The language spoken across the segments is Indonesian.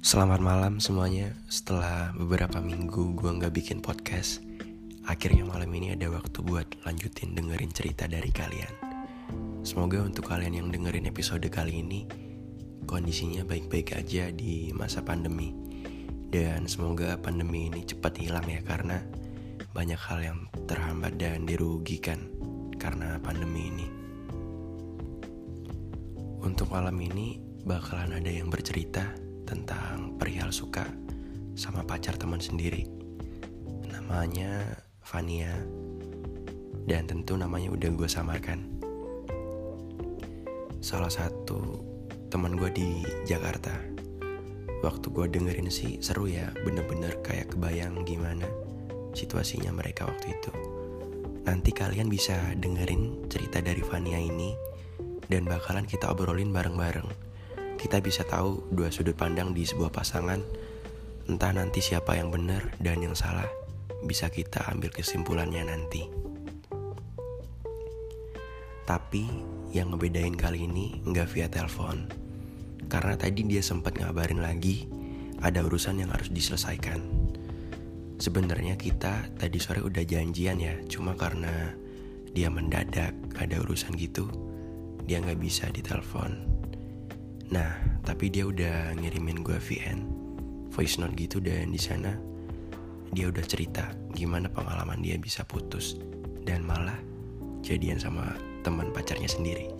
Selamat malam semuanya. Setelah beberapa minggu gue gak bikin podcast Akhirnya malam ini ada waktu buat lanjutin dengerin cerita dari kalian. Semoga untuk kalian yang dengerin episode kali ini Kondisinya baik-baik aja di masa pandemi. Dan semoga pandemi ini cepat hilang ya Karena banyak hal yang terhambat dan dirugikan Karena pandemi ini. Untuk malam ini bakalan ada yang bercerita tentang perihal suka sama pacar teman sendiri. Namanya Vania dan tentu namanya udah gue samarkan. Salah satu teman gue di Jakarta. Waktu gue dengerin sih seru ya, bener-bener kayak kebayang gimana situasinya mereka waktu itu. Nanti kalian bisa dengerin cerita dari Vania ini dan bakalan kita obrolin bareng-bareng kita bisa tahu dua sudut pandang di sebuah pasangan. Entah nanti siapa yang benar dan yang salah, bisa kita ambil kesimpulannya nanti. Tapi yang ngebedain kali ini nggak via telepon. Karena tadi dia sempat ngabarin lagi ada urusan yang harus diselesaikan. Sebenarnya kita tadi sore udah janjian ya, cuma karena dia mendadak ada urusan gitu, dia nggak bisa ditelepon. Nah, tapi dia udah ngirimin gue VN voice note gitu dan di sana dia udah cerita gimana pengalaman dia bisa putus dan malah jadian sama teman pacarnya sendiri.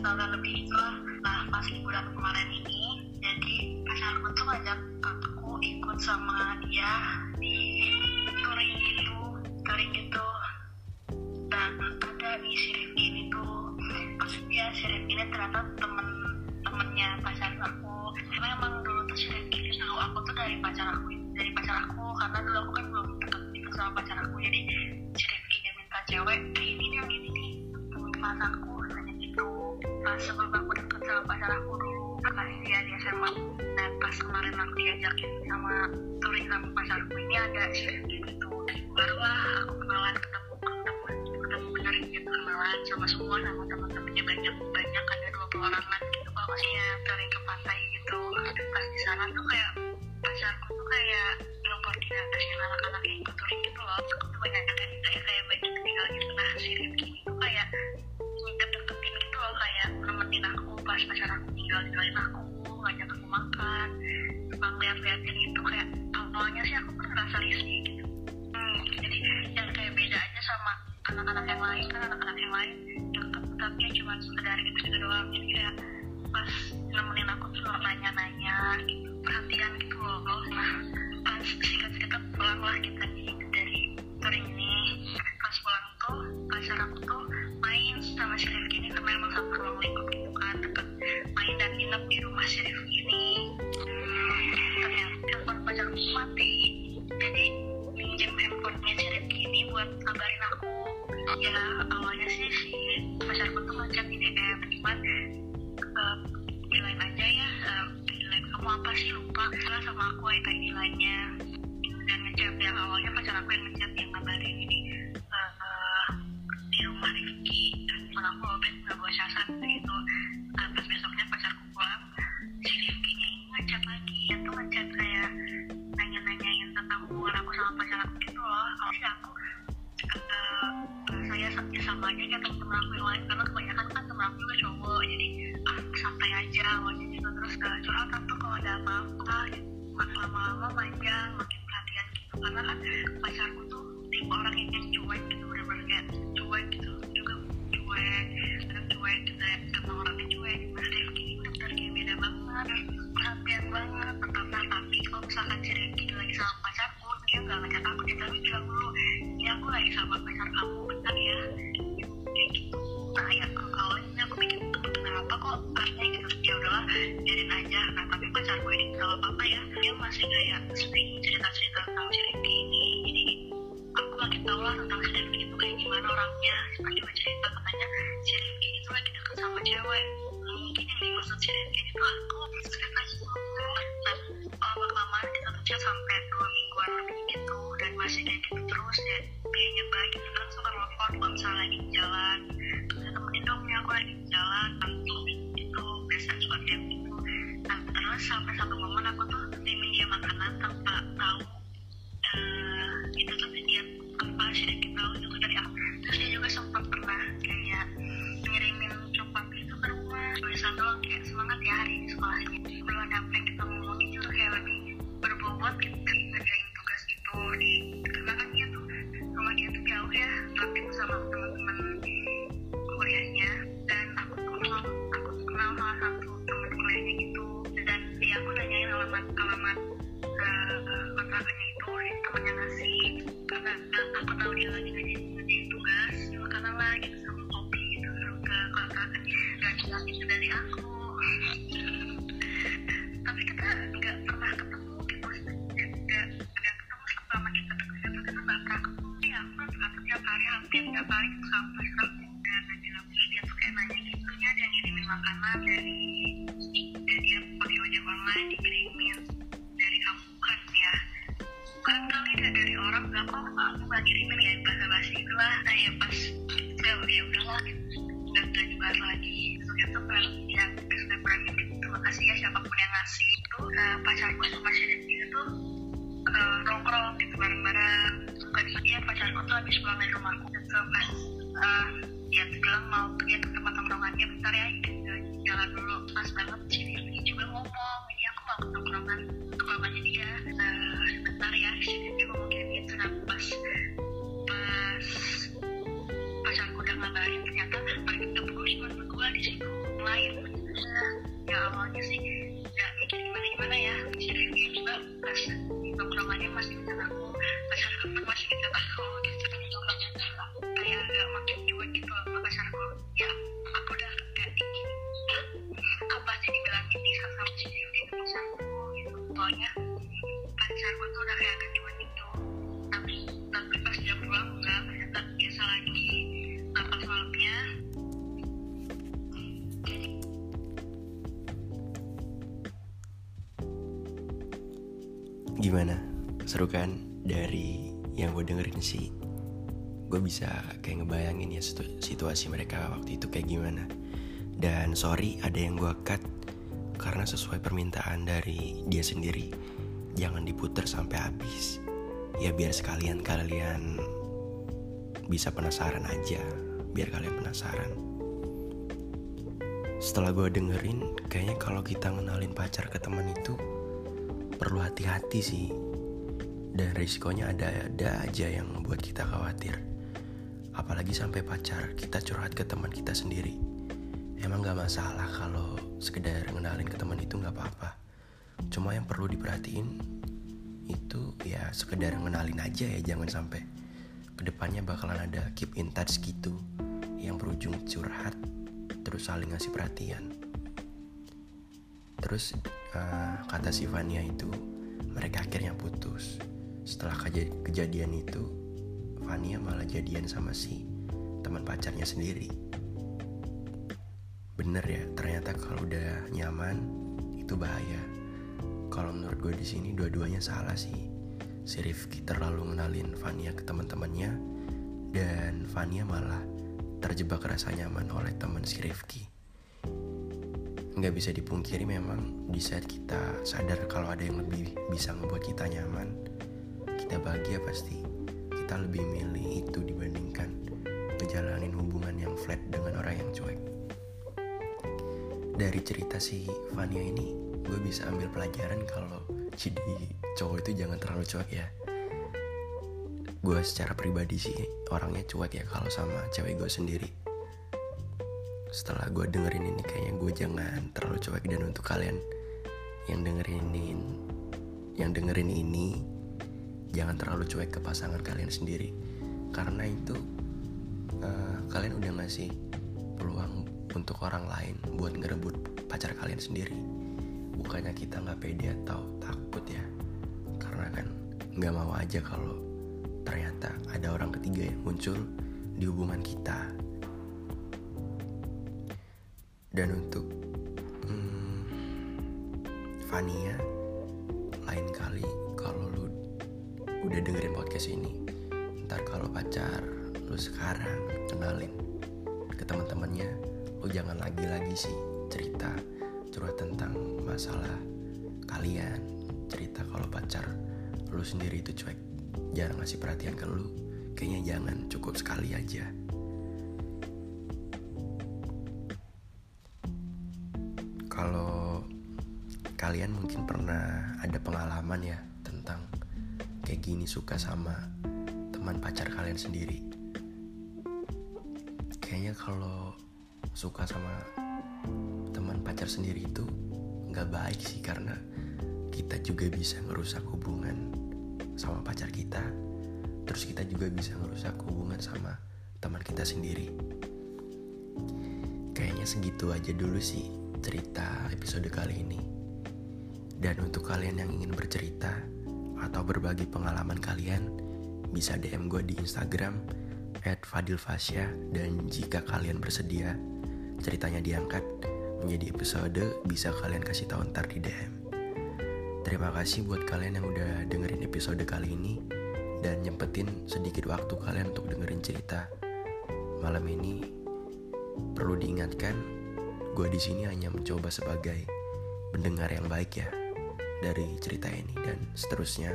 Setahun lebih itu lah. Nah pas liburan kemarin ini jadi pacarku tuh ngajak aku ikut sama dia di touring gitu touring gitu. Dan ada di si Rifki ini tuh maksudnya si Rifki ini ternyata temen temennya pacar aku. Karena emang dulu tuh si Rifki ini tahu aku tuh dari pacar aku dari pacar aku karena dulu aku kan belum deket gitu sama pacar aku. Jadi cewek ini yang ini nih. Temen pacarku pas sebelum aku deket sama pacar aku dulu kasih dia di SMA dan pas kemarin aku diajakin sama touring sama pacarku ini ada share gitu. Barulah aku kenalan ketemu ketemu ketemu bener gitu kenalan sama semua sama teman-temannya banyak banyak ada dua puluh orangan gitu kalau maksudnya touring ke pantai gitu pas di sana tuh kayak pacarku tuh kayak belum koordinasi anak-anak yang ikut touring gitu loh. Aku tuh banyak kayak kayak pacar aku ngajak aku makan. Suka ngeliat-liatin itu kayak awalnya sih aku pun ngerasa risih gitu. Hmm, jadi yang kayak beda aja sama anak-anak yang lain kan anak-anak yang lain deket tapi ya cuma sekedar gitu gitu doang. Jadi kayak pas nemenin aku tuh nanya-nanya gitu perhatian gitu loh. Nah pas singkat-singkat pulang lah kita nih dari touring ini. Pas pulang tuh pacar aku tuh main sama si Rifki ini karena emang satu ruang lingkup gitu kan di Rifki ini ternyata telepon pacarku mati. Jadi minjem handphonenya Rifki ini buat kabarin aku. Ya awalnya sih si pacarku tuh ngajak di DM cuman uh, lain aja ya. Uh, lain kamu apa sih? Lupa. Salah sama aku ID lainnya dan ngechat yang awalnya pacar aku yang ngechat yang sama aja kayak temen-temen aku yang lain karena kebanyakan kan temen aku juga cowok jadi ah santai aja awalnya gitu terus uh, curhatan tuh kalau ada apa-apa gitu lama-lama panjang makin perhatian gitu karena kan pacarku tuh tipe orang yang cuek gitu bener-bener kayak cuek gitu juga cuek kadang cuek gitu ya emang orangnya cuek nah Rifki ini bener kayak beda banget perhatian banget pertama tapi kalau misalkan si Rifki lagi sama pacarku dia nggak ngajak aku dia bilang dulu masih tulisan doang kayak semangat ya hari ini sekolahnya. Belum ada apa yang kita ngomongin juga kayak lebih berbobot gitu ngerjain tugas gitu di karena kan dia tuh. Rumah dia tuh jauh ya tapi sama teman-teman dikirimin dari kamu kan ya. Bukan kali ya dari orang kok aku nggak kirimin ya bahasa basi itu lah. Nah ya pas saya udah ya udahlah. Nggak dibahas lagi. Ya gitu terima kasih ya siapa pun yang ngasih itu. Uh, pacarku sama si Rizky itu uh, nongkrong gitu bareng-bareng. Dia pacarku tuh habis pulang dari rumahku. Gitu pas uh, dia tuh bilang mau ke tempat nongkrongannya bentar ya ya sih nggak mikir gimana gimana ya si Rizky juga pas masih ngechat aku pacarku pun masih Gimana? Seru kan? Dari yang gue dengerin sih Gue bisa kayak ngebayangin ya situ- situasi mereka waktu itu kayak gimana Dan sorry ada yang gue cut Karena sesuai permintaan dari dia sendiri Jangan diputer sampai habis Ya biar sekalian kalian bisa penasaran aja Biar kalian penasaran Setelah gue dengerin Kayaknya kalau kita ngenalin pacar ke teman itu perlu hati-hati sih. Dan risikonya ada-ada aja yang membuat kita khawatir. Apalagi sampai pacar kita curhat ke teman kita sendiri. Emang gak masalah kalau sekedar ngenalin ke teman itu gak apa-apa. Cuma yang perlu diperhatiin itu ya sekedar ngenalin aja ya jangan sampai ke depannya bakalan ada keep in touch gitu. Yang berujung curhat terus saling ngasih perhatian Terus eh, kata si Vania itu mereka akhirnya putus. Setelah keja- kejadian itu, Vania malah jadian sama si teman pacarnya sendiri. Bener ya, ternyata kalau udah nyaman itu bahaya. Kalau menurut gue di sini dua-duanya salah sih. Si Rifki terlalu ngenalin Vania ke teman-temannya dan Vania malah terjebak rasa nyaman oleh teman si Rifki nggak bisa dipungkiri memang di saat kita sadar kalau ada yang lebih bisa membuat kita nyaman kita bahagia pasti. Kita lebih milih itu dibandingkan ngejalanin hubungan yang flat dengan orang yang cuek. Dari cerita si Vania ini gue bisa ambil pelajaran kalau jadi cowok itu jangan terlalu cuek ya. Gue secara pribadi sih orangnya cuek ya kalau sama cewek gue sendiri setelah gue dengerin ini kayaknya gue jangan terlalu cuek. Dan untuk kalian yang dengerin ini yang dengerin ini jangan terlalu cuek ke pasangan kalian sendiri. Karena itu eh, kalian udah ngasih peluang untuk orang lain buat ngerebut pacar kalian sendiri. Bukannya kita nggak pede atau takut ya. Karena kan nggak mau aja kalau ternyata ada orang ketiga yang muncul di hubungan kita dan untuk hmm, Fania lain kali kalau lu udah dengerin podcast ini ntar kalau pacar lu sekarang kenalin ke teman-temannya lu jangan lagi-lagi sih cerita curhat tentang masalah kalian. Cerita kalau pacar lu sendiri itu cuek jarang ngasih perhatian ke lu. Kayaknya jangan cukup sekali aja kalian mungkin pernah ada pengalaman ya tentang kayak gini suka sama teman pacar kalian sendiri? Kayaknya kalau suka sama teman pacar sendiri itu nggak baik sih karena kita juga bisa ngerusak hubungan sama pacar kita. Terus kita juga bisa ngerusak hubungan sama teman kita sendiri. Kayaknya segitu aja dulu sih cerita episode kali ini dan untuk kalian yang ingin bercerita atau berbagi pengalaman kalian bisa DM gue di Instagram at Fadil Fasya dan jika kalian bersedia ceritanya diangkat menjadi episode bisa kalian kasih tahu ntar di DM. Terima kasih buat kalian yang udah dengerin episode kali ini dan nyempetin sedikit waktu kalian untuk dengerin cerita malam ini. Perlu diingatkan, gue di sini hanya mencoba sebagai pendengar yang baik ya dari cerita ini. Dan seterusnya.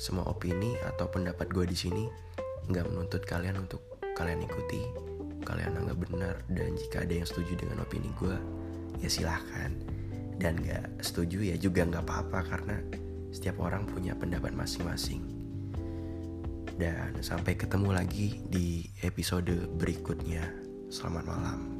Semua opini atau pendapat gue di sini nggak menuntut kalian untuk kalian ikuti. Kalian anggap benar dan jika ada yang setuju dengan opini gue ya silahkan. Dan gak setuju ya juga nggak apa-apa karena setiap orang punya pendapat masing-masing. Dan sampai ketemu lagi di episode berikutnya. Selamat malam